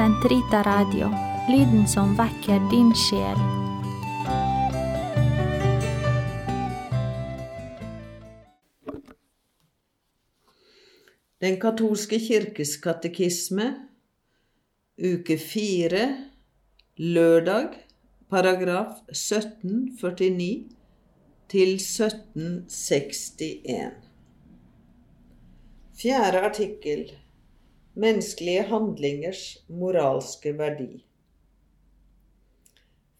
Sentrita Radio, lyden som vekker din sjel. Den katolske kirkes katekisme, uke fire, lørdag, paragraf 1749 til 1761. Fjerde artikkel Menneskelige handlingers moralske verdi.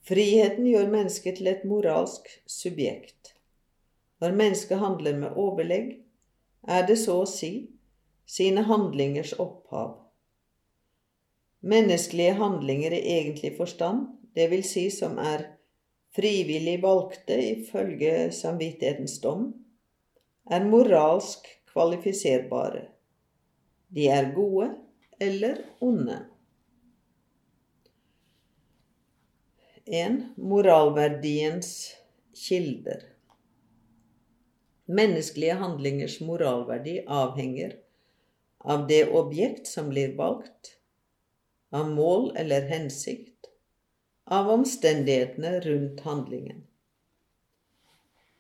Friheten gjør mennesket til et moralsk subjekt. Når mennesket handler med overlegg, er det så å si sine handlingers opphav. Menneskelige handlinger i egentlig forstand, det vil si som er frivillig valgte ifølge samvittighetens dom, er moralsk kvalifiserbare. De er gode eller onde. 1. Moralverdiens kilder. Menneskelige handlingers moralverdi avhenger av det objekt som blir valgt, av mål eller hensikt, av omstendighetene rundt handlingen.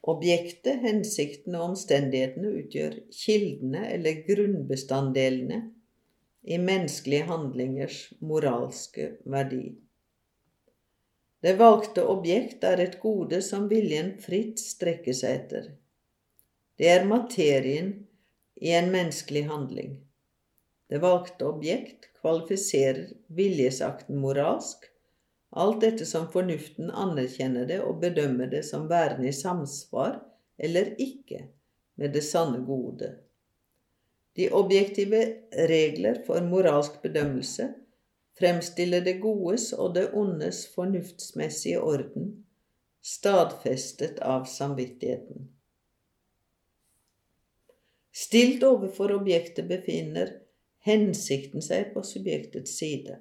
Objektet, hensikten og omstendighetene utgjør kildene eller grunnbestanddelene i menneskelige handlingers moralske verdi. Det valgte objekt er et gode som viljen fritt strekker seg etter. Det er materien i en menneskelig handling. Det valgte objekt kvalifiserer viljesakten moralsk, alt dette som fornuften anerkjenner det og bedømmer det som værende i samsvar eller ikke med det sanne gode. De objektive regler for moralsk bedømmelse fremstiller det godes og det ondes fornuftsmessige orden, stadfestet av samvittigheten. Stilt overfor objektet befinner hensikten seg på subjektets side.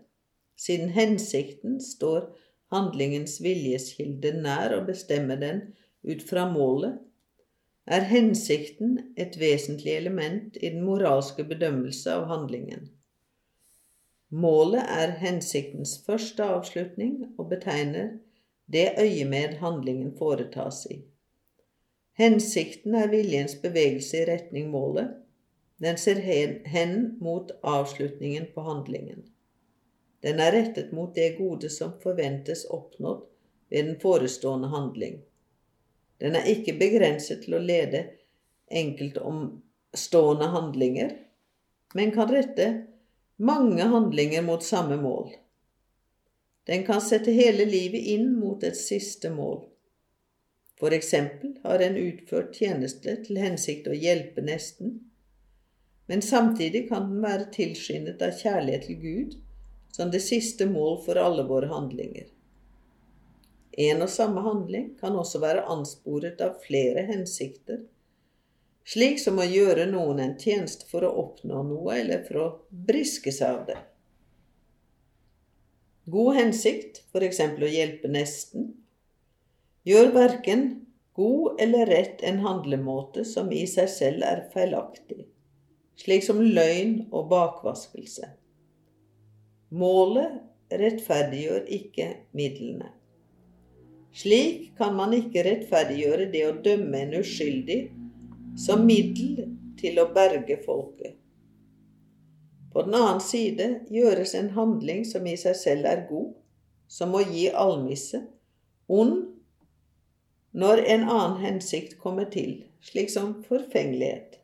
Siden hensikten står handlingens viljeskilde nær og bestemmer den ut fra målet, er hensikten et vesentlig element i den moralske bedømmelse av handlingen. Målet er hensiktens første avslutning og betegner det øyemed handlingen foretas i. Hensikten er viljens bevegelse i retning målet, den ser hen, mot avslutningen på handlingen. Den er rettet mot det gode som forventes oppnådd ved den forestående handling. Den er ikke begrenset til å lede enkeltomstående handlinger, men kan rette mange handlinger mot samme mål. Den kan sette hele livet inn mot et siste mål. For eksempel har en utført tjeneste til hensikt å hjelpe nesten, men samtidig kan den være tilskyndet av kjærlighet til Gud som det siste mål for alle våre handlinger. En og samme handling kan også være ansporet av flere hensikter, slik som å gjøre noen en tjeneste for å oppnå noe eller for å briske seg av det. God hensikt, f.eks. å hjelpe nesten, gjør verken god eller rett en handlemåte som i seg selv er feilaktig slik som løgn og bakvaskelse. Målet rettferdiggjør ikke midlene. Slik kan man ikke rettferdiggjøre det å dømme en uskyldig som middel til å berge folket. På den annen side gjøres en handling som i seg selv er god, som å gi almisse, ond når en annen hensikt kommer til, slik som forfengelighet.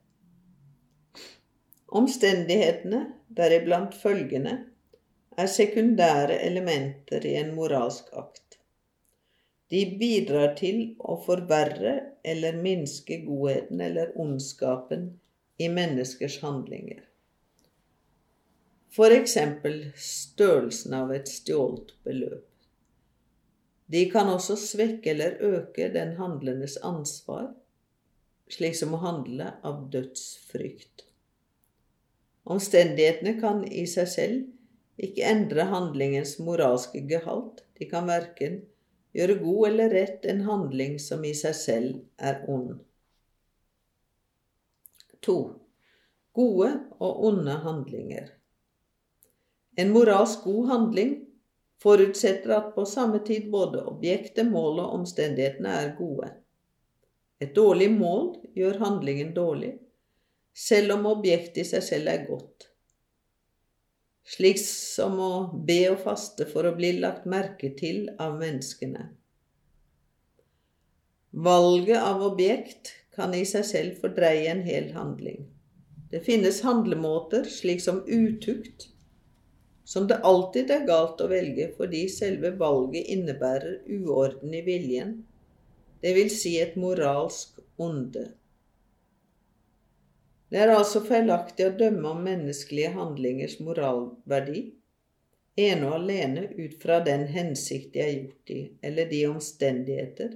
Omstendighetene, deriblant følgende, er sekundære elementer i en moralsk akt. De bidrar til å forverre eller minske godheten eller ondskapen i menneskers handlinger. For eksempel størrelsen av et stjålet beløp. De kan også svekke eller øke den handlendes ansvar, slik som å handle av dødsfrykt. Omstendighetene kan i seg selv ikke endre handlingens moralske gehalt. De kan verken gjøre god eller rett en handling som i seg selv er ond. 2. Gode og onde handlinger. En moralsk god handling forutsetter at på samme tid både objektet, målet og omstendighetene er gode. Et dårlig mål gjør handlingen dårlig, selv om objektet i seg selv er godt. Slik som å be og faste for å bli lagt merke til av menneskene. Valget av objekt kan i seg selv fordreie en hel handling. Det finnes handlemåter, slik som utukt, som det alltid er galt å velge fordi selve valget innebærer uorden i viljen, det vil si et moralsk onde. Det er altså feilaktig å dømme om menneskelige handlingers moralverdi ene og alene ut fra den hensikt de er gjort i, eller de omstendigheter,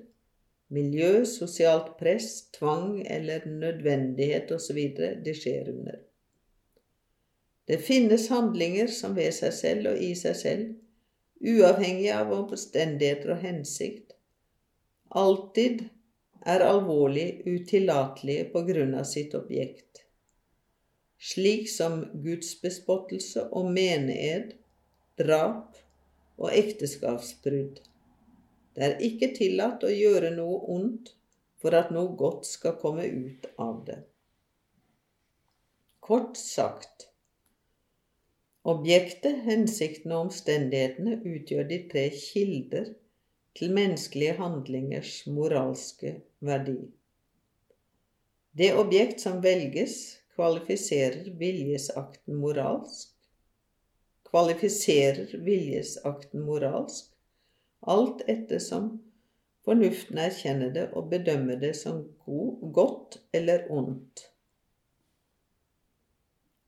miljø, sosialt press, tvang eller nødvendighet osv. de skjer under. Det finnes handlinger som ved seg selv og i seg selv, uavhengig av omstendigheter og hensikt, alltid er alvorlig utillatelige på grunn av sitt objekt, slik som gudsbespottelse og mened, drap og ekteskapsbrudd. Det er ikke tillatt å gjøre noe ondt for at noe godt skal komme ut av det. Kort sagt Objektet, hensikten og omstendighetene utgjør de tre kilder til menneskelige handlingers moralske verdi. Det objekt som velges, kvalifiserer viljesakten moralsk. Kvalifiserer viljesakten moralsk, alt ettersom fornuften erkjenner det og bedømmer det som god, godt eller ondt.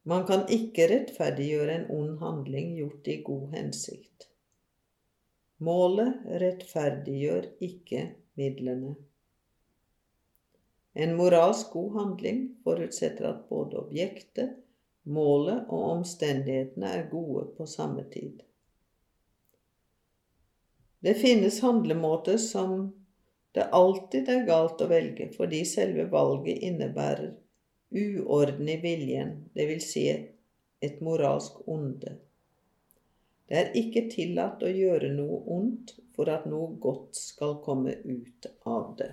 Man kan ikke rettferdiggjøre en ond handling gjort i god hensikt. Målet rettferdiggjør ikke midlene. En moralsk god handling forutsetter at både objektet, målet og omstendighetene er gode på samme tid. Det finnes handlemåter som det alltid er galt å velge, fordi selve valget innebærer uorden i viljen, dvs. Si et moralsk onde. Det er ikke tillatt å gjøre noe ondt for at noe godt skal komme ut av det.